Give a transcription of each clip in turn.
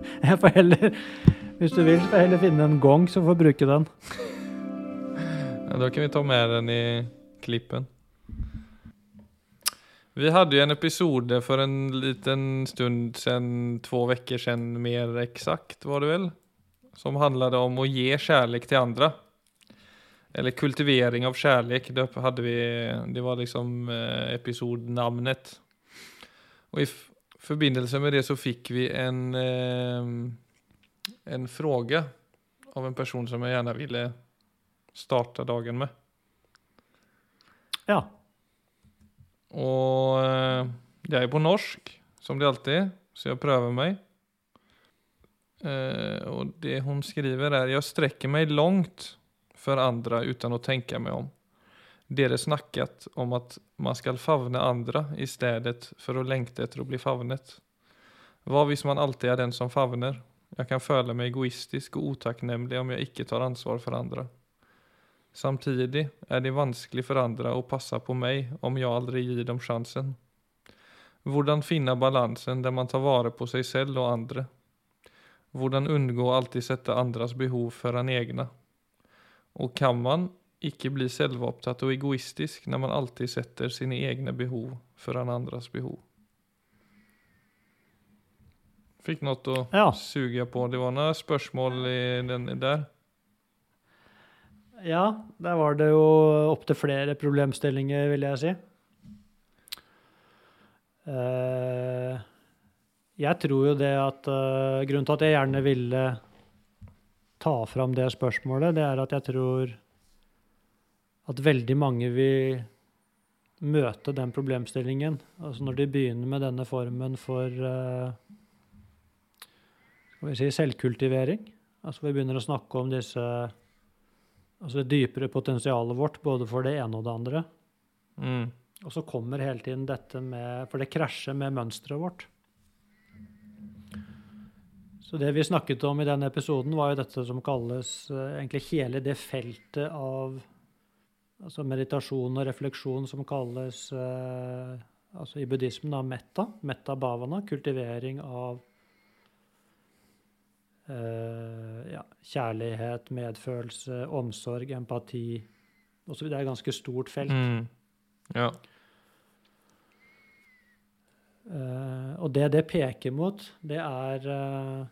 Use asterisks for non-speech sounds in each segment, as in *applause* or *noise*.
*laughs* Jeg får heller Hvis du vil, så får jeg heller finne en gong som får bruke den. Ja, da kan vi ta med den i klippen. Vi hadde jo en episode for en liten stund siden, två uker siden mer eksakt, var det vel? Som handlade om å ge kjærlighet til andre. Eller kultivering av kjærlighet. det, vi, det var liksom eh, Og Och i förbindelse med det så fikk vi en, eh, en fråga av en person som jeg gjerne ville starte dagen med. Ja. Og eh, jeg er på norsk, som det alltid er, så jeg prøver meg. Eh, og det hun skriver er 'Jeg strekker meg langt for andre utan å tenke meg om. Det snakket om at man skal favne andre i stedet for å lengte etter å bli favnet. Vad hvis man alltid er den som favner? Jeg kan føle meg egoistisk og utakknemlig om jeg ikke tar ansvar for andre. Samtidig er det vanskelig for andre å passe på meg om jeg aldri gir dem sjansen. Hvordan finne balansen der man tar vare på seg selv og andre? Hvordan unngå å alltid sette andres behov foran egne? Og kan man ikke bli selvopptatt og egoistisk når man alltid setter sine egne behov foran andres behov? Fikk noe å Ja. suge på. Det var noen spørsmål i den der. Ja, der var det jo opptil flere problemstillinger, vil jeg si. Eh, jeg tror jo det at eh, Grunnen til at jeg gjerne ville ta fram det spørsmålet, det er at jeg tror at veldig mange vil møte den problemstillingen. Altså når de begynner med denne formen for eh, si selvkultivering. Altså vi begynner å snakke om disse altså det dypere potensialet vårt, både for det ene og det andre. Mm. Og så kommer hele tiden dette med For det krasjer med mønsteret vårt. Så det vi snakket om i den episoden, var jo dette som kalles eh, egentlig hele det feltet av altså meditasjon og refleksjon som kalles eh, altså i buddhismen da metta, metta bhavana, kultivering av eh, ja, kjærlighet, medfølelse, omsorg, empati osv. Det er et ganske stort felt. Mm. Ja. Eh, og det det peker mot, det er eh,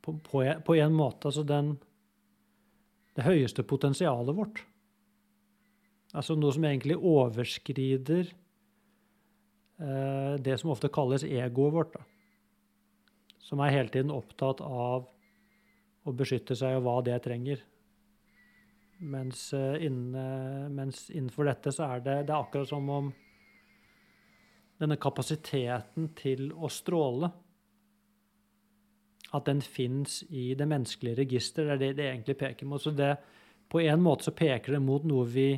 på, på, en- på en måte altså den det høyeste potensialet vårt. Altså noe som egentlig overskrider eh, det som ofte kalles egoet vårt. Da. Som er hele tiden opptatt av å beskytte seg og hva det trenger. Mens, eh, inne, mens innenfor dette så er det, det er akkurat som om denne kapasiteten til å stråle At den fins i det menneskelige register, det er det det egentlig peker mot. Så det, på en måte så peker det mot noe vi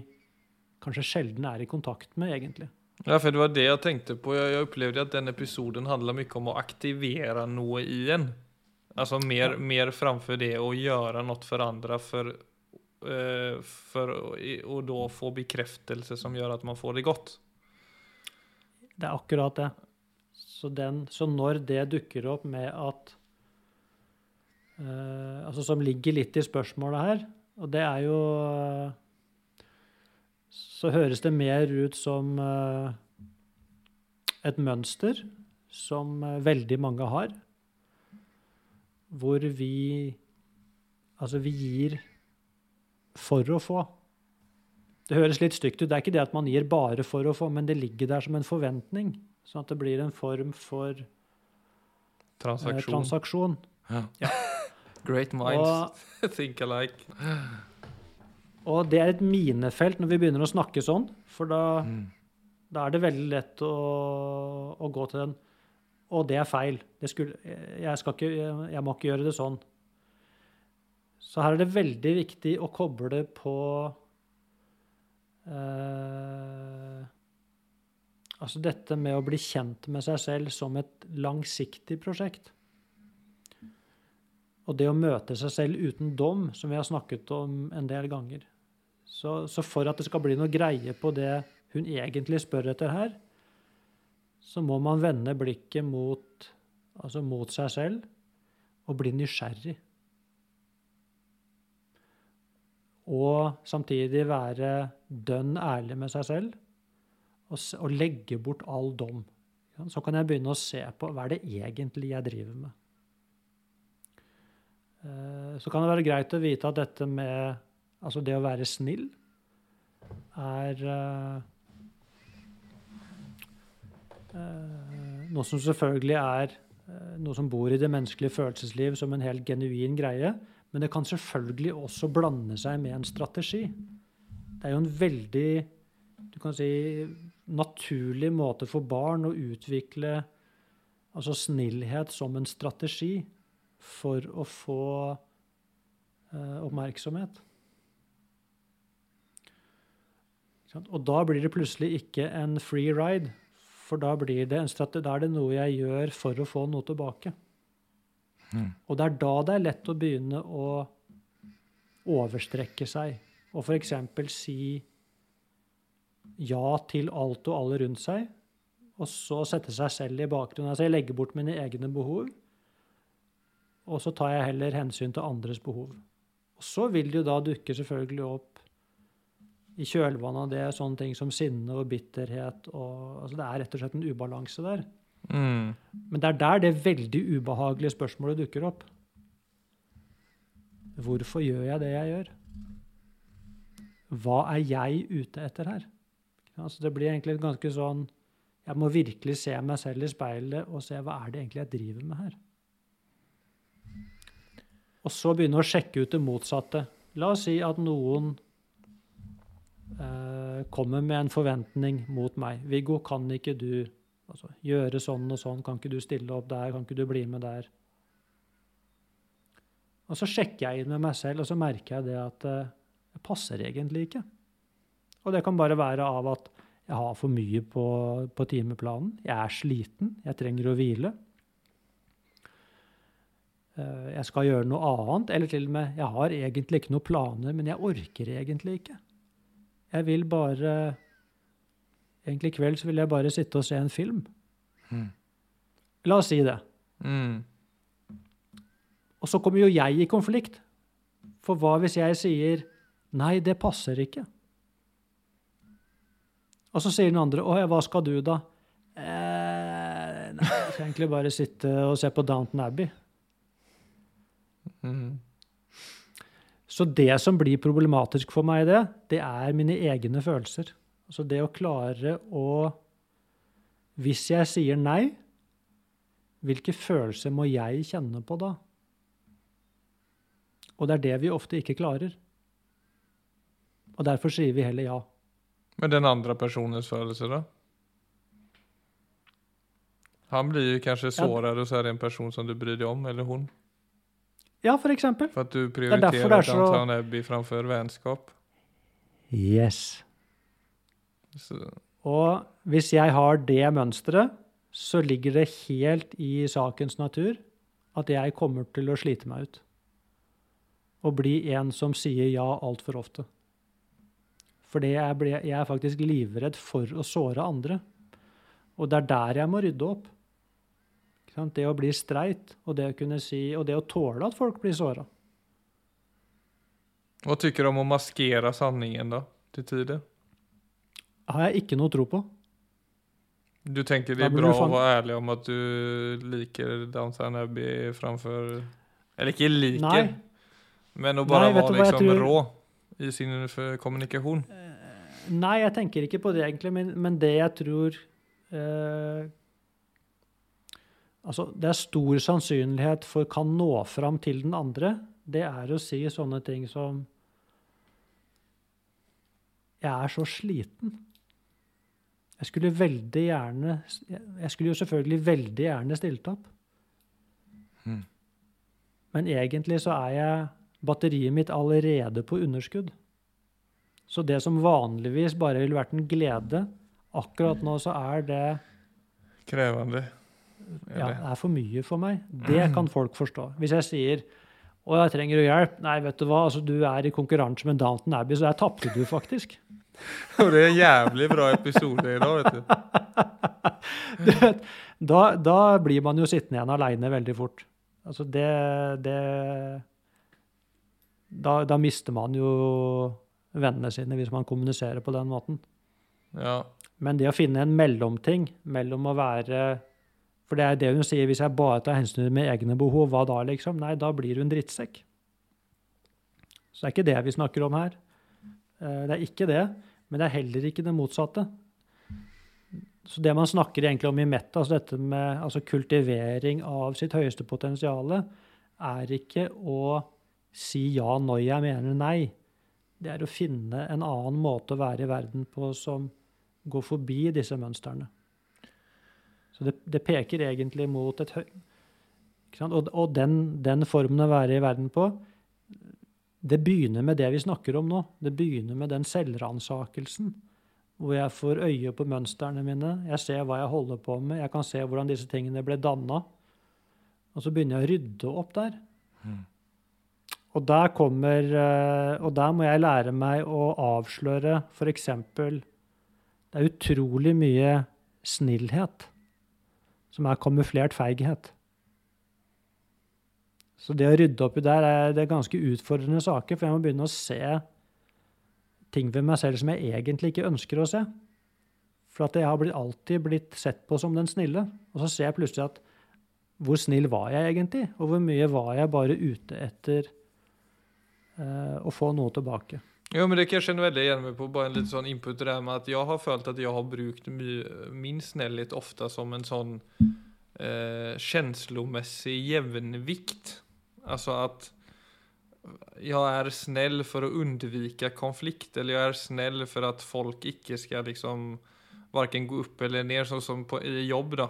kanskje sjelden er i kontakt med, egentlig. Ja, for det var det jeg tenkte på. Jeg, jeg opplevde at den episoden handler mye om å aktivere noe i en. Altså mer, Ja. mer framfor det å gjøre noe for andre for, uh, for å da få bekreftelse som gjør at man får det godt. Det er akkurat det. Så, den, så når det dukker opp med at eh, Altså som ligger litt i spørsmålet her, og det er jo uh, Så høres det mer ut som uh, et mønster som veldig mange har, hvor vi Altså, vi gir for å få. Det høres litt stygt ut. Det er ikke det at man gir bare for å få, men det ligger der som en forventning. Sånn at det blir en form for eh, Transaksjon. transaksjon. Ja. Great minds Og, *laughs* think alike. og det er et minefelt når vi begynner å snakke sånn, for da, Mm. da er det veldig lett å, å gå til den. Og det er feil. Det skulle, jeg, skal ikke, jeg, må ikke gjøre det sånn. Så her er det veldig viktig å koble på eh, Altså dette med å bli kjent med seg selv som et langsiktig prosjekt. Og det å møte seg selv uten dom, som vi har snakket om en del ganger. Så, så for at det skal bli noe greie på det hun egentlig spør etter her, så må man vende blikket mot altså mot seg selv, og bli nysgjerrig. Og samtidig være dønn ærlig med seg selv og, og legge bort all dom. Så kan jeg begynne å se på hva er det egentlig jeg driver med. Eh, Så kan det være greit å vite at dette med altså det å være snill er eh, eh, noe som selvfølgelig er noe som bor i det menneskelige følelsesliv som en helt genuin greie. Men det kan selvfølgelig også blande seg med en strategi. Det er jo en veldig du kan si, naturlig måte for barn å utvikle altså snillhet som en strategi for å få eh, oppmerksomhet. Og da blir det plutselig ikke en free ride, for da, blir det en da er det noe jeg gjør for å få noe tilbake. Mm. Og det er da det er lett å begynne å overstrekke seg, og f.eks. si ja til alt og alle rundt seg, og så sette seg selv i bakgrunnen. Altså jeg legger bort mine egne behov, og så tar jeg heller hensyn til andres behov. Og så vil det jo da dukke selvfølgelig opp i kjølvannet av det sånne ting som sinne og bitterhet. Og, altså det er rett og slett en ubalanse der. Mm. Men det er der det veldig ubehagelige spørsmålet dukker opp. Hvorfor gjør jeg det jeg gjør? Hva er jeg ute etter her? Altså det blir egentlig ganske sånn Jeg må virkelig se meg selv i speilet og se hva er det egentlig jeg driver med her. Og så begynne å sjekke ut det motsatte. La oss si at noen eh, kommer med en forventning mot meg. 'Viggo, kan ikke du altså, gjøre sånn og sånn? Kan ikke du stille opp der? Kan ikke du bli med der?' Og så sjekker jeg inn med meg selv, og så merker jeg det at eh, det passer egentlig ikke. Og det kan bare være av at jeg har for mye på, på timeplanen. Jeg er sliten. Jeg trenger å hvile. Eh, Jeg skal gjøre noe annet, eller til og med jeg har egentlig ikke noen planer, men jeg orker egentlig ikke. Jeg vil bare Egentlig i kveld så vil jeg bare sitte og se en film. Mm. La oss si det. Mm. Og så kommer jo jeg i konflikt. For hva hvis jeg sier nei, det passer ikke? Og så sier den andre å ja, hva skal du da? Eh, nei, jeg skal egentlig bare sitte og se på Downton Abbey. Mm. Så det som blir problematisk for meg i det, det er mine egne følelser. Altså det å klare å Hvis jeg sier nei, hvilke følelser må jeg kjenne på da? Og det er det vi ofte ikke klarer. Og derfor sier vi heller ja. Men den andre personens følelse da? Han blir jo kanskje sårad och så er det en person som du bryr deg om, eller hon. Ja, for eksempel. For at du prioriterer det är så- Downton Abbey framfor vennskap? Yes. Så, Og hvis jeg har det mønsteret, så ligger det helt i sakens natur at jeg kommer til å slite meg ut. Og bli en som sier ja altfor ofte. For jeg, jeg er faktisk livredd for å såre andre. Og det er der jeg må rydde opp. Det å bli streit, og det å kunne si, og det å tåle at folk blir såra. Hva tykker du om å maskere sanningen da, til tider? har jeg ikke noe tro på. Du tenker det er bra å fan- ærlig om at du liker Downton Abbey framfor Eller ikke liker, Nei. men å bare være liksom tror- rå i sin kommunikasjon. Nei, jeg tenker ikke på det egentlig, men, men det jeg tror eh, Altså, det er stor sannsynlighet for kan nå fram til den andre, det er å si sånne ting som Jeg er så sliten. Jeg skulle veldig gjerne Jeg skulle jo selvfølgelig veldig gjerne stilt opp. Mm. Men egentlig så er jeg batteriet mitt allerede på underskudd. Så det som vanligvis bare ville vært en glede, akkurat nå så er det Krävande. Ja, det er for mye for meg. Det kan folk forstå. Hvis jeg sier å, jeg trenger jo hjelp. Nei, vet du hva, altså, du er i konkurranse med Downton Abbey, så der tapte du faktisk. *laughs* Og det er en jævlig bra episode i dag, vet du. *laughs* Du vet, da, da blir man jo sittende igjen aleine veldig fort. Altså det, det da, da mister man jo vennene sine hvis man kommuniserer på den måten. Ja. Men det å finne en mellomting mellom å være For det er det hun sier, hvis jeg bare tar hensyn til mine egne behov, hva da, liksom? Nei, da blir du en drittsekk. Så det er ikke det vi snakker om her. Eh, Det er ikke det, men det er heller ikke det motsatte. Så det man snakker egentlig om i Metta, altså dette med altså kultivering av sitt høyeste potensial, er ikke å si ja når jeg mener nei. Det er å finne en annen måte å være i verden på som går forbi disse mønstrene. Så det, det peker egentlig mot et høy... Og, og den, den formen å være i verden på, det begynner med det vi snakker om nå. Det begynner med den selvransakelsen. Hvor jeg får øye på mønstrene mine, jeg ser hva jeg holder på med, jeg kan se hvordan disse tingene ble danna. Og så begynner jeg å rydde opp der. Og der kommer eh, Og der må jeg lære meg å avsløre f.eks. Det er utrolig mye snillhet som er kamuflert feighet. Så det å rydde opp i der er, det er ganske utfordrende saker, for jeg må begynne å se ting ved meg selv som jeg egentlig ikke ønsker å se. For at jeg har blitt, alltid blitt sett på som den snille. Og så ser jeg plutselig at hvor snill var jeg egentlig? Og hvor mye var jeg bare ute etter eh, å få noe tilbake? Jo, men det kan jeg kjenne veldig igjen meg på. Bare en litt sånn input her med at jeg har følt at jeg har brukt min snillhet ofte som en sånn eh, kjenslemessig jevnvikt. Altså at jeg er snill for å undvike konflikt, eller jeg er snill for at folk ikke skal liksom varken gå opp eller ned, sånn som på, i jobb da.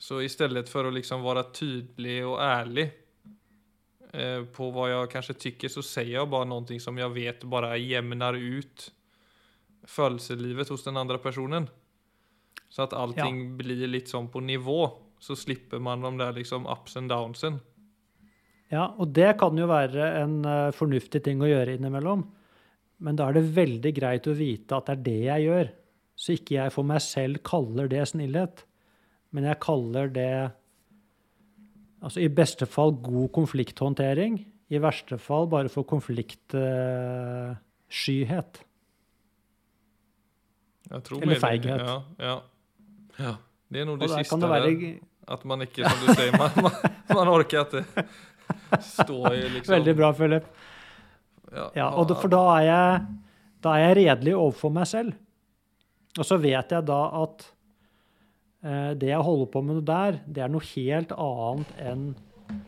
Så i stedet for å liksom være tydelig og ærlig på hva jeg kanskje tykker, så sier jeg bare noe som jeg vet bare jevner ut følelseslivet hos den andre personen. Så at allting blir litt sånn på nivå, så slipper man de der liksom ups and downsen. Ja, og det kan jo være en eh, fornuftig ting å gjøre innimellom. Men da er det veldig greit å vite at det er det jeg gjør. Så ikke jeg for meg selv kaller det snillhet. Men jeg kaller det altså i beste fall god konflikthåndtering. I verste fall bare for konfliktskyhet. Jeg tror Eller feighet. Ja, ja. ja. Det er nå Og det siste det være... der. At man ikke, som du sier, man, man, man orker ikke stå i liksom veldig bra, Philip. Ja, og da, for da er jeg, da er jeg redelig overfor meg selv. Og så vet jeg da at det jeg holder på med der, det er noe helt annet enn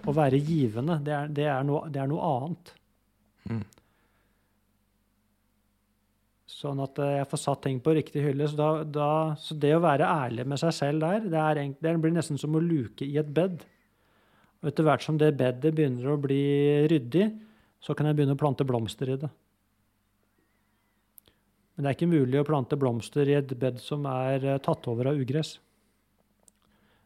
å være givende. Det er, det er, noe, det er noe annet. Mm. Sånn at eh, jeg får satt ting på riktig hylle. Så, da, da, så det å være ærlig med seg selv der, det, er, det blir nesten som å luke i et bed. Og etter hvert som det bedet begynner å bli ryddig, så kan jeg begynne å plante blomster i det. Men det er ikke mulig å plante blomster i et bed som er eh, tatt over av ugress.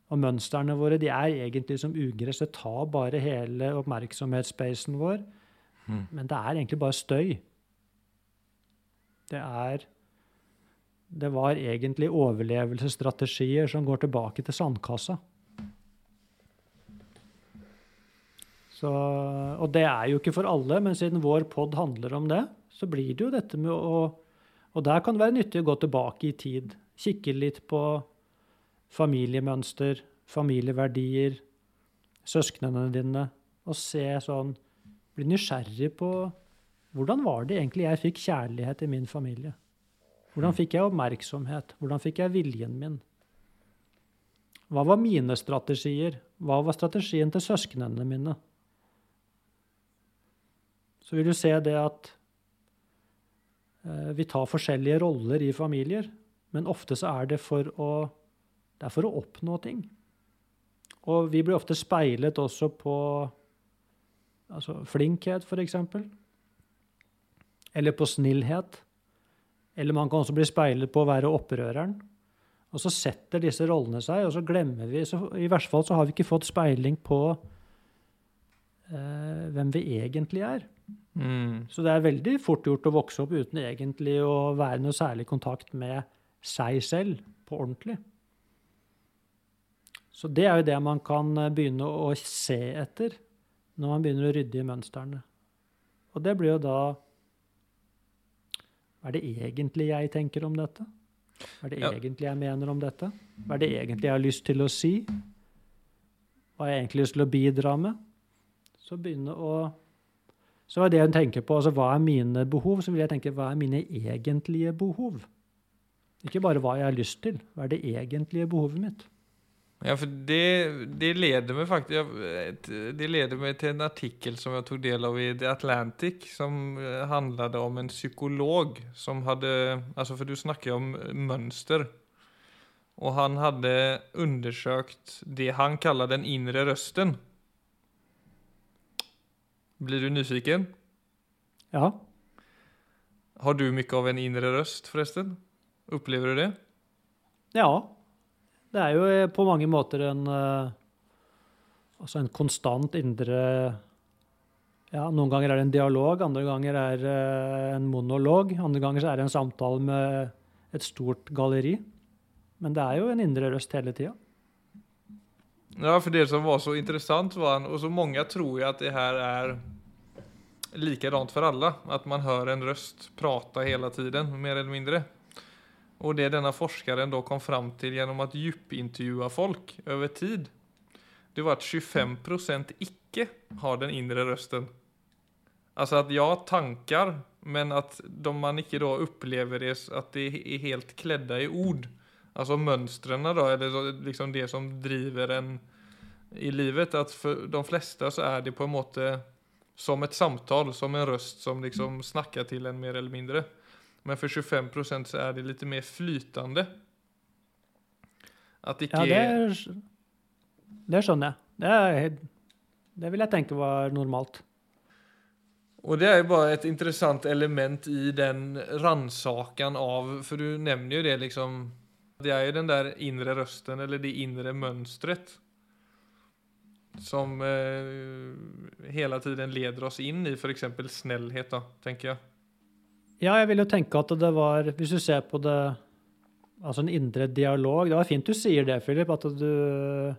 Og mønstrene våre de er egentlig som ugress. Det tar bare hele oppmerksomhetsspacen vår. Mm. Men det er egentlig bare støy. Det er Det var egentlig overlevelsesstrategier som går tilbake til sandkassa. Så, og det er jo ikke for alle, men siden vår pod handler om det, så blir det jo dette med å Og der kan det være nyttig å gå tilbake i tid. Kikke litt på familiemønster, familieverdier, søsknene dine, og se sånn Bli nysgjerrig på hvordan var det egentlig jeg fikk kjærlighet i min familie? Hvordan fikk jeg oppmerksomhet? Hvordan fikk jeg viljen min? Hva var mine strategier? Hva var strategien til søsknene mine? Så vil du se det at eh, vi tar forskjellige roller i familier, men ofte så er det for å, det er for å oppnå ting. Og vi blir ofte speilet også på altså flinkhet, f.eks. Eller på snillhet. Eller man kan også bli speilet på å være opprøreren. Og så setter disse rollene seg, og så glemmer vi så I verste fall så har vi ikke fått speiling på eh, hvem vi egentlig er. Mm. Så det er veldig fort gjort å vokse opp uten egentlig å være noe særlig kontakt med seg selv på ordentlig. Så det er jo det man kan eh, begynne å se etter når man begynner å rydde i mønstrene. Og det blir jo da Hva er det egentlig jeg tenker om dette? Hva er det Ja. egentlig jeg mener om dette? Hva er det egentlig jeg har lyst til å si? Hva har jeg egentlig lyst til å bidra med? Så begynne å Så er det jeg tenker på, altså hva er mine behov? Så vil jeg tenke hva er mine egentlige behov? Ikke bare hva jeg har lyst til. Hva er det egentlige behovet mitt? Ja, for det, det leder meg faktisk Det leder meg til en artikkel som jeg tok del av i The Atlantic, som eh, handlet om en psykolog som hadde Altså, for du snakker om mønster. Og han hadde undersøkt det han kaller den indre røsten. Blir du nyfiken? Ja. Har du mye av en indre røst, forresten? Opplever du det? Ja. Det er jo eh, på mange måter en eh, Altså en konstant indre Ja, noen ganger er det en dialog, andre ganger er det en monolog. Andre ganger er det en samtale med et stort galleri. Men det er jo en indre røst hele tida. Ja, for det som var så interessant var, og så mange tror jo at det her er likadant for alle, at man hører en røst prate hele tiden, mer eller mindre. Og det denne forskeren da kom fram til gjennom å djupintervjua folk over tid, det var at 25% ikke har den indre røsten. Altså at ja, tanker, men at de man ikke da opplever det, at det er helt kledde i ord. Altså mønstrene, da, eller liksom det som driver en i livet. At for de fleste så er det på en måte som et samtale, som en røst som liksom snakker til en mer eller mindre. Men for 25% så er det litt mer flytende. At det Ja, det, er det skjønner jeg. Det, er, det vil jeg tenke var normalt. Og det er jo bare et interessant element i den ransaken av For du nevner jo det, liksom Det er jo den der indre røsten, eller det indre mønstret, som eh, hele tiden leder oss inn i f.eks. snillhet, da, tenker jeg. Ja, jeg vil jo tenke at det var Hvis du ser på det Altså en indre dialog Det var fint du sier det, Philip, at du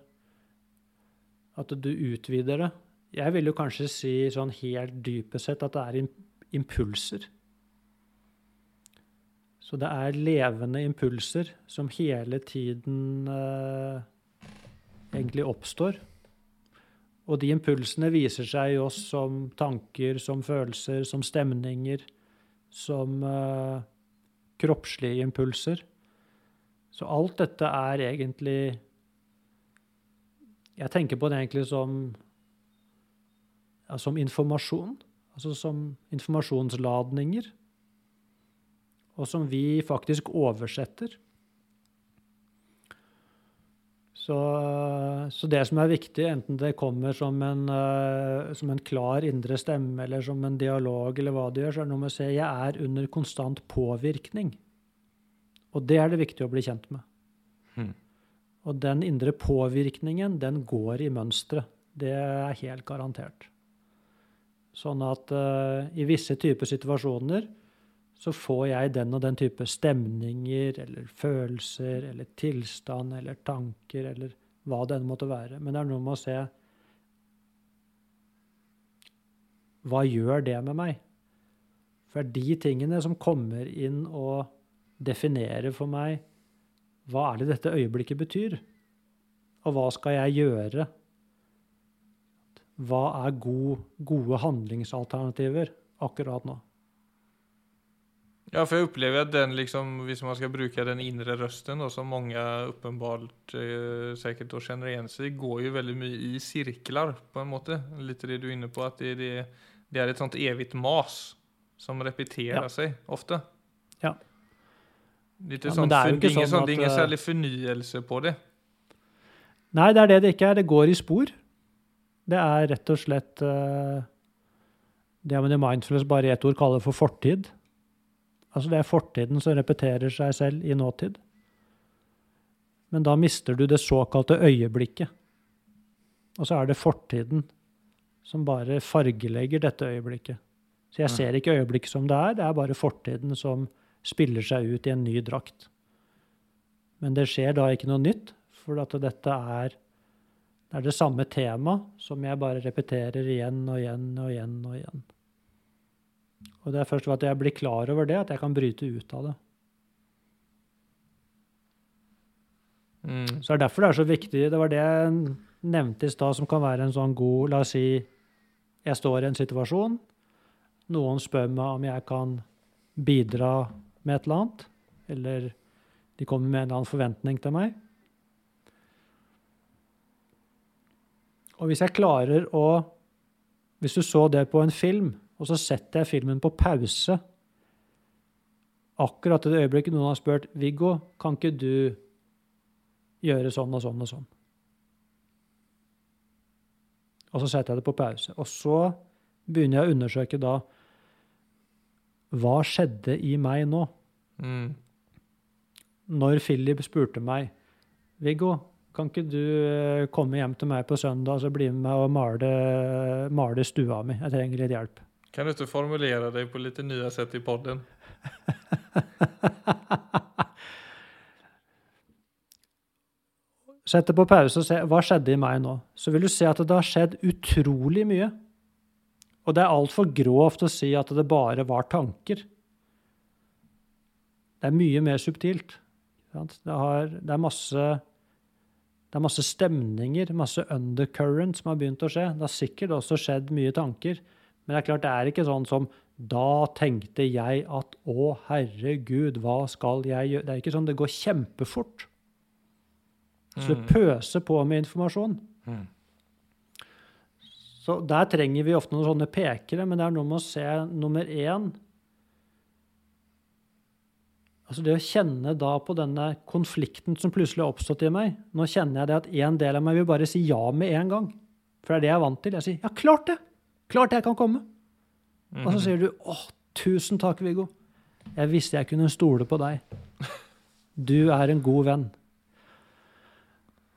At du utvider det. Jeg vil jo kanskje si sånn helt dypest sett at det er impulser. Så det er levende impulser som hele tiden eh, egentlig oppstår. Og de impulsene viser seg oss som tanker, som følelser, som stemninger, som uh, kroppslige impulser. Så alt dette er egentlig Jeg tenker på det egentlig som, ja, som informasjon. Altså som informasjonsladninger. Og som vi faktisk oversetter. Så, så det som er viktig, enten det kommer som en, eh, som en klar indre stemme eller som en dialog, eller hva det gjør, så er det noe med å se jeg er under konstant påvirkning. Og det er det viktig å bli kjent med. Hmm. Og den indre påvirkningen, den går i mønsteret. Det er helt garantert. Sånn at uh, i visse typer situasjoner så får jeg den og den type stemninger eller følelser eller tilstand eller tanker eller hva det enn måtte være. Men det er noe med å se hva gjør det med meg? For de tingene som kommer inn og definerer for meg hva er det dette øyeblikket betyr? Og hva skal jeg gjøre? Hva er god, gode handlingsalternativer akkurat nå? Ja, for jeg opplever at den liksom, hvis man skal bruke den indre røsten, da, som mange åpenbart eh, sikkert da kjenner igjen seg går jo veldig mye i sirkler, på en måte. Litt det du er inne på, at det, det, det er et sånt evig mas som repeterer Ja. seg ofte. Ja. Litt Ja, sånn, men det er jo ikke ingen sånn at, det er ingen eh, særlig fornyelse på det. Nei, det er det det ikke er. Det går i spor. Det er rett og slett uh, det man i mindfulness bare i ett ord kaller for fortid. Altså det er fortiden som repeterer seg selv i nåtid. Men da mister du det såkalte øyeblikket. Og så er det fortiden som bare fargelegger dette øyeblikket. Så jeg Mm. ser ikke øyeblikket som det er, det er bare fortiden som spiller seg ut i en ny drakt. Men det skjer da ikke noe nytt, for at dette er, det er det samme tema som jeg bare repeterer igjen og igjen og igjen og igjen. Og det er først ved at jeg blir klar over det, at jeg kan bryte ut av det. Mm. Så det er derfor det er så viktig. Det var det jeg nevnte i stad, som kan være en sånn god La oss si jeg står i en situasjon. Noen spør meg om jeg kan bidra med et eller annet. Eller de kommer med en eller annen forventning til meg. Og hvis jeg klarer å Hvis du så det på en film, og så setter jeg filmen på pause akkurat i det øyeblikket noen har spurt Viggo, kan ikke du gjøre sånn og sånn og sånn. Og så setter jeg det på pause. Og så begynner jeg å undersøke da hva skjedde i meg nå? Mm. Når Philip spurte meg Viggo, kan ikke du eh, komme hjem til meg på søndag og bli med meg og male, male stua mi? Jeg trenger litt hjelp. Kan du ikke formulere deg på litt nye sett i podden? *laughs* Sett det på pause og se hva skjedde i meg nå. Så vil du se at det har skjedd utrolig mye. Og det er altfor grovt å si at det bare var tanker. Det er mye mer subtilt. Det, har, det, er masse, det er masse stemninger, masse undercurrent som har begynt å skje. Det har sikkert også skjedd mye tanker. Men det er klart, det er ikke sånn som da tenkte jeg at å, herregud, hva skal jeg gjøre? Det er ikke sånn, det går kjempefort. Så det pøser på med informasjon. Mm. Så der trenger vi ofte noen sånne pekere, men det er noe med å se nummer én Altså det å kjenne da på denne konflikten som plutselig har oppstått i meg. Nå kjenner jeg det at en del av meg vil bare si ja med en gang. For det er det jeg er vant til. Jeg sier 'ja, klart det'! Klart jeg kan komme. Og så sier du åh, tusen takk, Viggo'. Jeg visste jeg kunne stole på deg. Du er en god venn.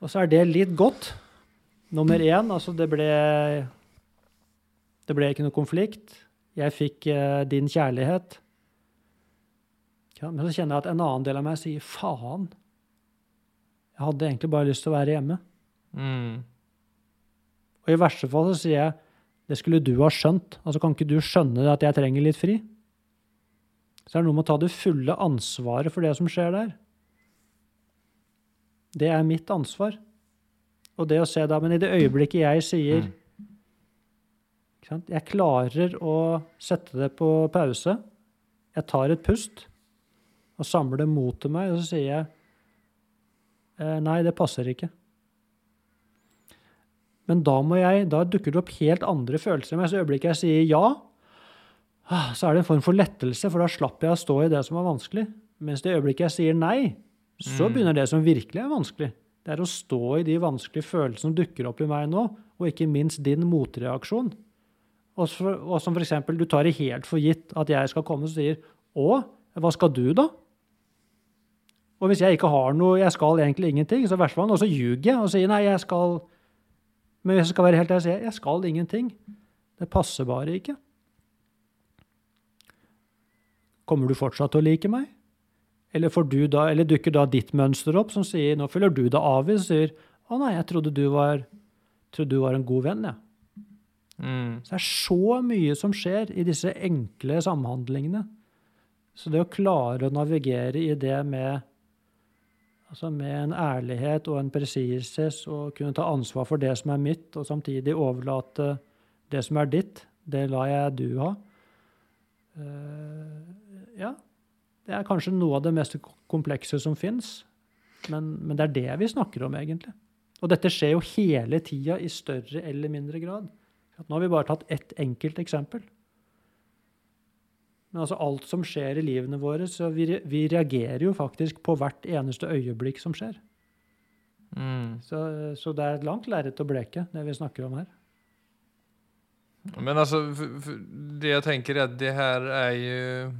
Og så er det litt godt. Nummer én, altså det ble Det ble ikke noe konflikt. Jeg fikk eh, din kjærlighet. Ja, men så kjenner jeg at en annen del av meg sier faen. Jeg hadde egentlig bare lyst til å være hjemme. Mm. Og i verste fall så sier jeg det skulle du ha skjønt. Altså kan ikke du skjønne at jeg trenger litt fri? Så er det noe med å ta det fulle ansvaret for det som skjer der. Det er mitt ansvar. Og det å se da, men i det øyeblikket jeg sier sant, Jeg klarer å sette det på pause. Jeg tar et pust og samler mot til meg, og så sier jeg eh, Nei, det passer ikke. Men da, må jeg, da dukker det opp helt andre følelser. i i Så øyeblikket jeg sier ja, ah, så er det en form for lettelse, for da slapp jeg å stå i det som var vanskelig. Mens det øyeblikket jeg sier nei, så Mm. begynner det som virkelig er vanskelig. Det er å stå i de vanskelige følelsene som dukker opp i meg nå, og ikke minst din motreaksjon. Og, for, og som eksempel, du tar det helt for gitt at jeg skal komme og sier å, hva skal du da? Og hvis jeg ikke har noe, jeg skal egentlig ingenting, så i hvert fall, så ljuger jeg og sier nei, jeg skal Men hvis jeg skal være helt ærlig, sier jeg skal ingenting. Det passer bare ikke. Kommer du fortsatt til å like meg? Eller, du da, eller dukker da ditt mønster opp som sier nå følger du deg avvist sier å nei, jeg trodde du var, trodde du var en god venn, jeg. Ja. Mm. Så det er så mye som skjer i disse enkle samhandlingene. Så det å klare å navigere i det med, altså med en ærlighet og en presises, og kunne ta ansvar for det som er mitt, og samtidig overlate det som er ditt, det lar jeg du ha. Uh, ja, det er kanskje noe av det mest komplekse som fins, men, men det er det vi snakker om, egentlig. Og dette skjer jo hele tida i større eller mindre grad. Nå har vi bare tatt ett enkelt eksempel. Men altså alt som skjer i livene våre, så vi, vi reagerer jo faktisk på hvert eneste øyeblikk som skjer. Mm. Så, så det er et langt lerret å bleke, det vi snakker om her. Men altså, det jeg tenker er at det her er jo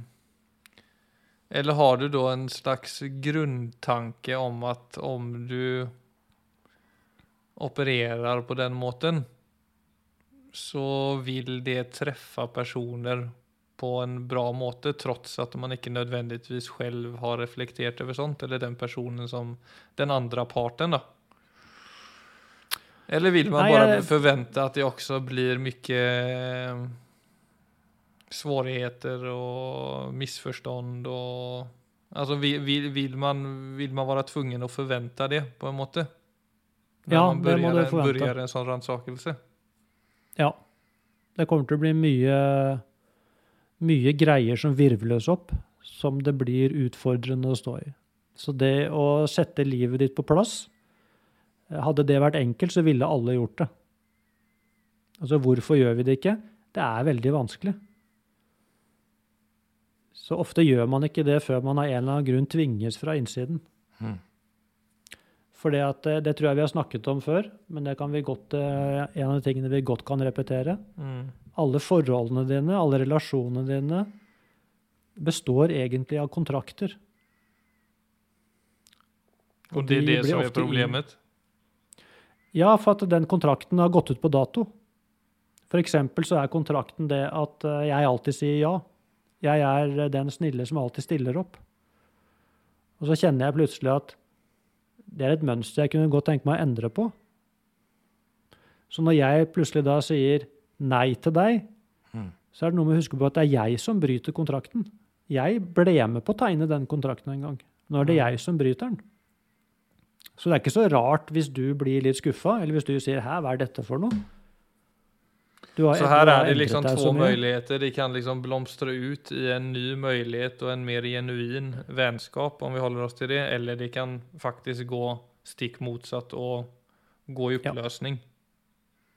Eller har du da en slags grunntanke om at om du opererer på den måten så vil det treffe personer på en bra måte, trots at man ikke nødvendigvis selv har reflektert over sånt, eller den personen som den andre parten, da. Eller vil man bare jeg- forvente at det også blir mye svårigheter og misforstand og Altså, vil, vil, man, vil man være tvungen å forvente det, på en måte? Når Ja, man det må du forvente. börjar en sånn ransakelse? Ja. Det kommer til å bli mye, mye greier som virvles opp, som det blir utfordrende å stå i. Så det å sette livet ditt på plass Hadde det vært enkelt, så ville alle gjort det. Altså, hvorfor gjør vi det ikke? Det er veldig vanskelig. Så ofte gjør man ikke det før man av en eller annen grunn tvinges fra innsiden. Mm. For det, at, eh, det tror jeg vi har snakket om før, men det kan vi godt, eh, en av de tingene vi godt kan repetere. Mm. Alle forholdene dine, alle relasjonene dine, består egentlig av kontrakter. Og det er det som er problemet? Ja, for at den kontrakten har gått ut på dato. For eksempel så er kontrakten det at eh, jeg alltid sier ja. Jeg er den snille som alltid stiller opp. Og så kjenner jeg plutselig at det er et mønster jeg kunne godt tenke meg å endre på. Så når jeg plutselig da sier nei til deg, Mm. så er det noe med å huske på at det er jeg som bryter kontrakten. Jeg ble med på å tegne den kontrakten en gang. Nå er det Mm. jeg som bryter den. Så det er ikke så rart hvis du blir litt skuffa, eller hvis du sier 'hæ, hva er dette for noe'? Du har- Så her er det liksom to muligheter. Det kan liksom blomstre ut i en ny mulighet og en mer genuin vennskap, om vi holder oss til det. Eller de kan faktisk gå stikk motsatt og gå i Ja.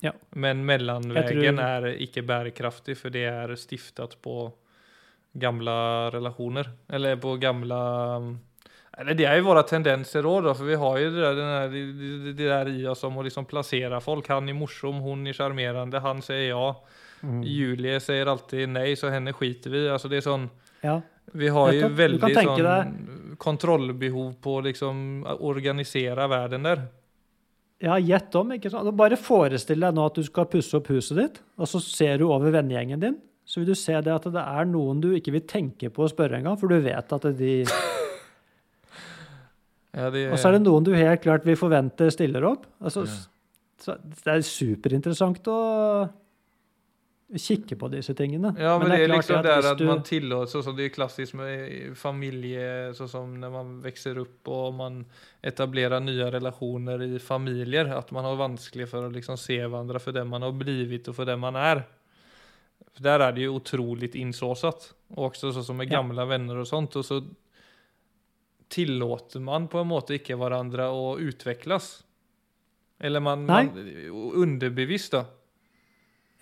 Ja. Men mellanvägen tror- ikke-bærekraftig, for för det er stiftet på gamle relationer. Eller på gamle Eller det er jo våre tendenser òg, for vi har jo det der, den här, det, det i oss om å liksom plassere folk. Han er morsom, hun er sjarmerende, han sier ja. Mm. Julie sier alltid nei, så henne skiter vi Altså det er sånn Ja. vi har jo veldig Du kan väldigt tänka sån deg- kontrollbehov på liksom organisere verden världen där. Ja, gjett om, ikke sant? Bare forestill deg nå at du skal pusse opp huset ditt, og så ser du over vennegjengen din. Så vil du se det at det er noen du ikke vil tenke på å spørre engang, for du vet at de *laughs* Ja, de, Og så er det noen du helt klart vil forvente stiller opp. Altså, Ja. så det er superinteressant å kikke på disse tingene. Ja, men, det er klart liksom at er att du- man tillåter, sånn som det er klassisk med familje, sånn som når man vokser opp og man etablerer nye relationer i familjer, at man har vanskelig for å liksom se hverandre for den man har blivit og for den man er. For Der er det jo utrolig innsåset, og også sånn som med Ja. gamla vänner och sånt. og så tillater man på en måte ikke hverandre å utvikles. Eller man, Nei. man underbevisst da.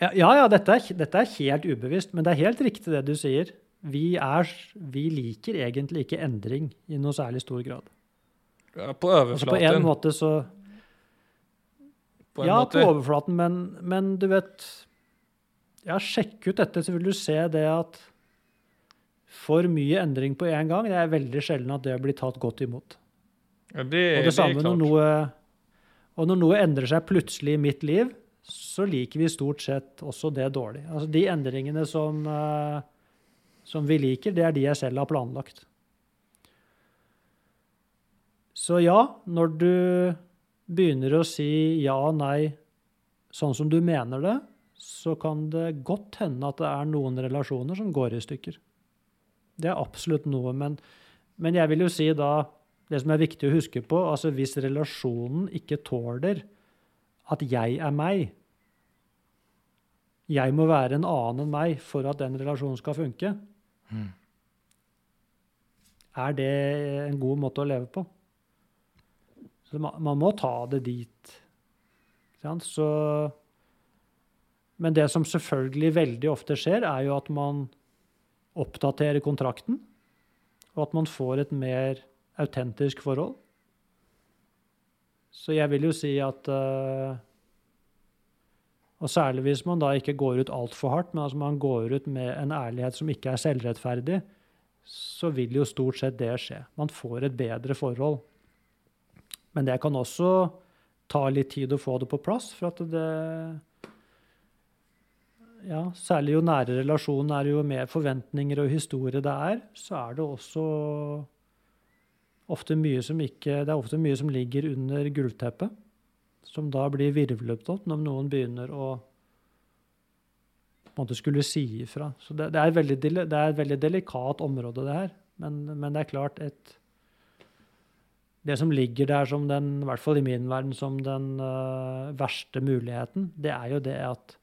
Ja, ja, dette, er, dette er helt ubevisst, men det er helt riktig det du sier. Vi, er, vi liker egentlig ikke endring i noe særlig stor grad. Ja, På Altså på en måte så på en Ja, måte. på overflaten, men, men du vet Ja, sjekk ut dette, så vil du se det at for mye endring på en gang, det er veldig sjelden at det blir tatt godt imot. Ja, det, Og det det samme er når noe Og når noe endrer seg plutselig i mitt liv, så liker vi stort sett også det dårlig. Altså de endringene som, eh, som vi liker, det er de jeg selv har planlagt. Så ja, når du begynner å si ja og nei sånn som du mener det, så kan det godt hende at det er noen relasjoner som går i stykker. Det er absolutt noe, men, men jeg vil jo si da det som er viktig å huske på, altså hvis relasjonen ikke tåler at jeg er meg Jeg må være en annen enn meg for at den relasjonen skal funke. Mm. Er det en god måte å leve på? Så man, man må ta det dit. Så, men det som selvfølgelig veldig ofte skjer, er jo at man oppdaterer kontrakten, og at man får et mer autentisk forhold. Så jeg vil jo si at eh, Og særlig hvis man da ikke går ut altfor hardt, men altså man går ut med en ærlighet som ikke er selvrettferdig, så vil jo stort sett det skje. Man får et bedre forhold. Men det kan også ta litt tid å få det på plass, for at det ja, særlig jo nære relasjonen er, jo mer forventninger og historie det er, så er det også ofte mye som ikke Det er ofte mye som ligger under gulvteppet, som da blir virvlet opp når noen begynner å på en måte skulle si ifra. Så det, det, er veldig, det, er et veldig delikat område, det her. Men, men det er klart et det som ligger der som den, i hvert fall i min verden, som den uh, verste muligheten, det er jo det at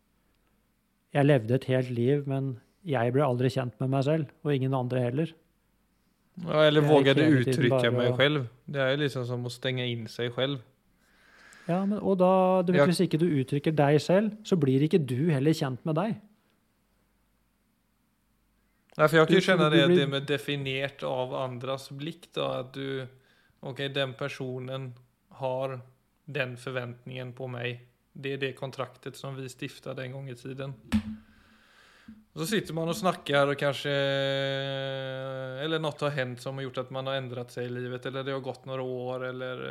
jeg levde et helt liv, men jeg ble aldri kjent med meg selv, og ingen andre heller. Ja, eller vågade uttrykke meg selv. Det er jo liksom som å stenge inn seg selv. Ja, men, og da, du vet, hvis ikke du uttrykker deg selv, så blir ikke du heller kjent med deg. Nei, for jeg kan jo kjenne det, det med definert av andres blikk, da, at du Ok, den personen har den forventningen på meg. Det er det kontraktet som vi stiftet en gang i tiden. Så sitter man og snakker og kanskje Eller noe har hendt som har gjort at man har endret seg i livet, eller det har gått noen år, eller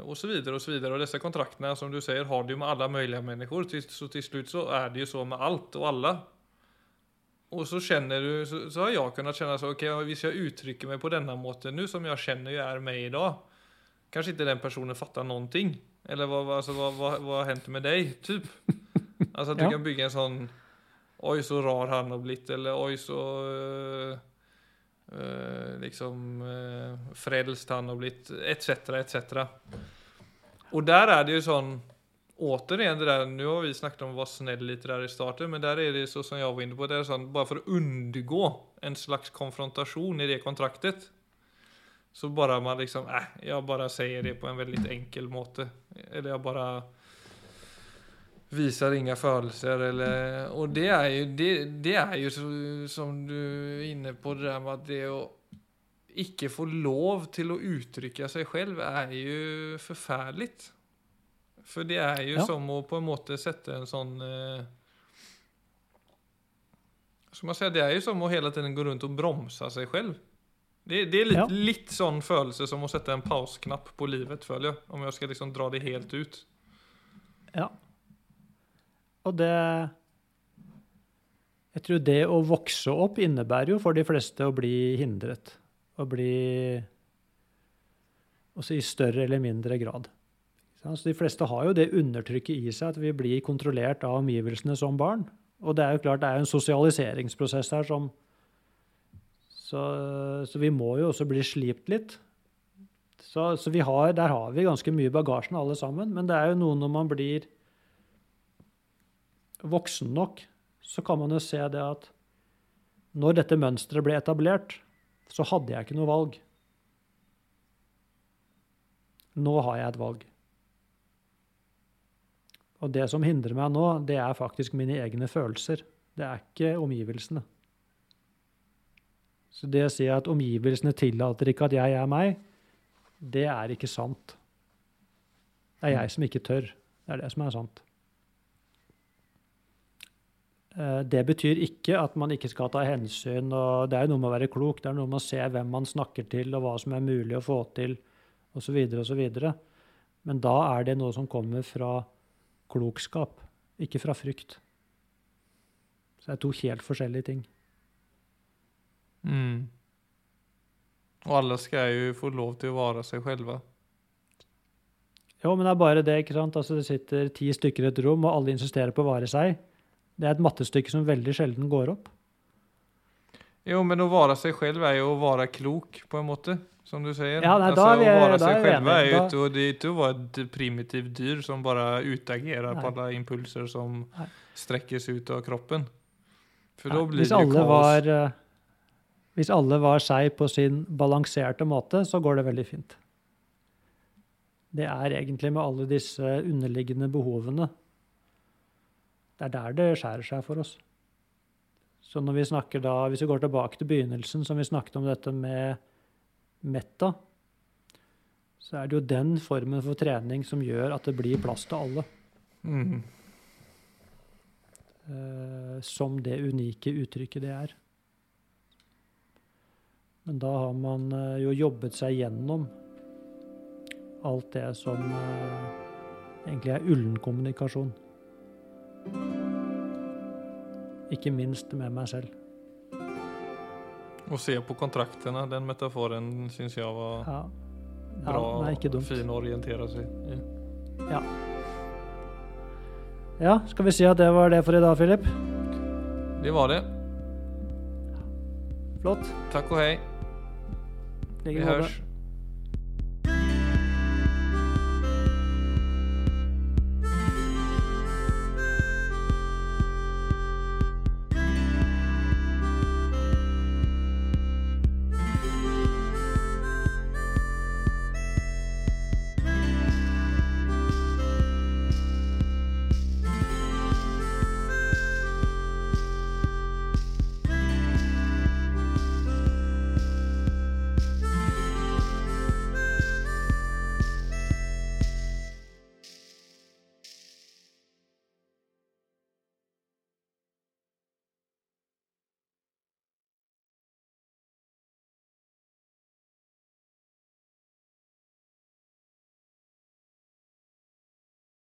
og så videre og så videre. Og disse kontraktene, som du sier, har du med alle mulige mennesker. Så til slutt så er det jo så med alt og alle. Og så kjenner du, så, så har jeg kunnet kjenne så, ok, hvis jeg uttrykker meg på denne måten nå, som jeg kjenner jeg er med i dag, kanskje ikke den personen fatter noen ting. Eller hva, hva, hva, hva har hendt med deg, typ? At du ja. kan bygge en sånn Oi, så rar han har blitt, eller oi, så øh, liksom øh, frelst han har blitt, etc., etc. Og der er det jo sånn återigen det der, Nå har vi snakket om å være snill litt der i starten, men der er det så som jeg var inne på, det er sånn, bare for å unngå en slags konfrontasjon i det kontraktet, så bare man liksom, eh, jeg bare sier det på en veldig enkel måte. Eller jeg bare viser inga følelser, eller, og det er jo, det, det er jo så, som du er inne på, det der med at det å ikke få lov til å uttrykke seg selv er jo forferdelig. For det er jo ja. som å på en måte sette en sånn eh, Som man si, Det er jo som å hele tiden gå rundt og bromsa seg selv. Det, det er litt, ja. litt, sånn følelse som å sette en pausknapp på livet, føler jeg. Om jeg skal liksom dra det helt ut. Ja. Og det Jeg tror det å vokse opp innebærer jo for de fleste å bli hindret. Å bli Også i større eller mindre grad. Så de fleste har jo det undertrykket i seg at vi blir kontrollert av omgivelsene som barn. Og det er jo klart det er en sosialiseringsprosess her som så, så, vi må jo også bli slipt litt. Så, så har, der har vi ganske mye bagasjen alle sammen. Men det er jo noe når man blir voksen nok, så kan man jo se det at når dette mønsteret ble etablert, så hadde jeg ikke noe valg. Nå har jeg et valg. Og det som hindrer meg nå, det er faktisk mine egne følelser. Det er ikke omgivelsene. Så det å si at omgivelsene tillater ikke at jeg er meg, det er ikke sant. Det er jeg som ikke tør. Det er det som er sant. Eh, det betyr ikke at man ikke skal ta hensyn. og Det er jo noe med å være klok, det er noe med å se hvem man snakker til, og hva som er mulig å få til, osv. osv. Men da er det noe som kommer fra klokskap, ikke fra frykt. Så det er to helt forskjellige ting. Mm. Og alle skal jo få lov til å være seg selv. Jo, men det er bare det. ikke sant? Altså, Det sitter ti stykker i et rom, og alle insisterer på å være seg. Det er et mattestykke som veldig sjelden går opp. Jo, men å være seg selv er jo å være klok, på en måte som du sier. Ja, nei, altså, vi, å være seg selv er jo ikke, det er ikke å være et primitivt dyr som bare utagerer på alle impulser som nei. strekkes ut av kroppen. For da blir det jo kaos. Var, uh, hvis alle var seg på sin balanserte måte, så går det veldig fint. Det er egentlig med alle disse underliggende behovene Det er der det skjærer seg for oss. Så når vi snakker da, Hvis vi går tilbake til begynnelsen, som vi snakket om dette med metta, så er det jo den formen for trening som gjør at det blir plass til alle. Mm. Uh, som det unike uttrykket det er. Men da har man uh, jo jobbet seg gjennom alt det som uh, egentlig er ullen kommunikasjon. Ikke minst med meg selv. Å se på kontraktene, den metaforen syns jeg var Ja, ja bra dumt. fin å orientere seg i. Ja, skal vi si at det var det for i dag, Filip? Det var det. Flott. Takk og hei. Vi hørs.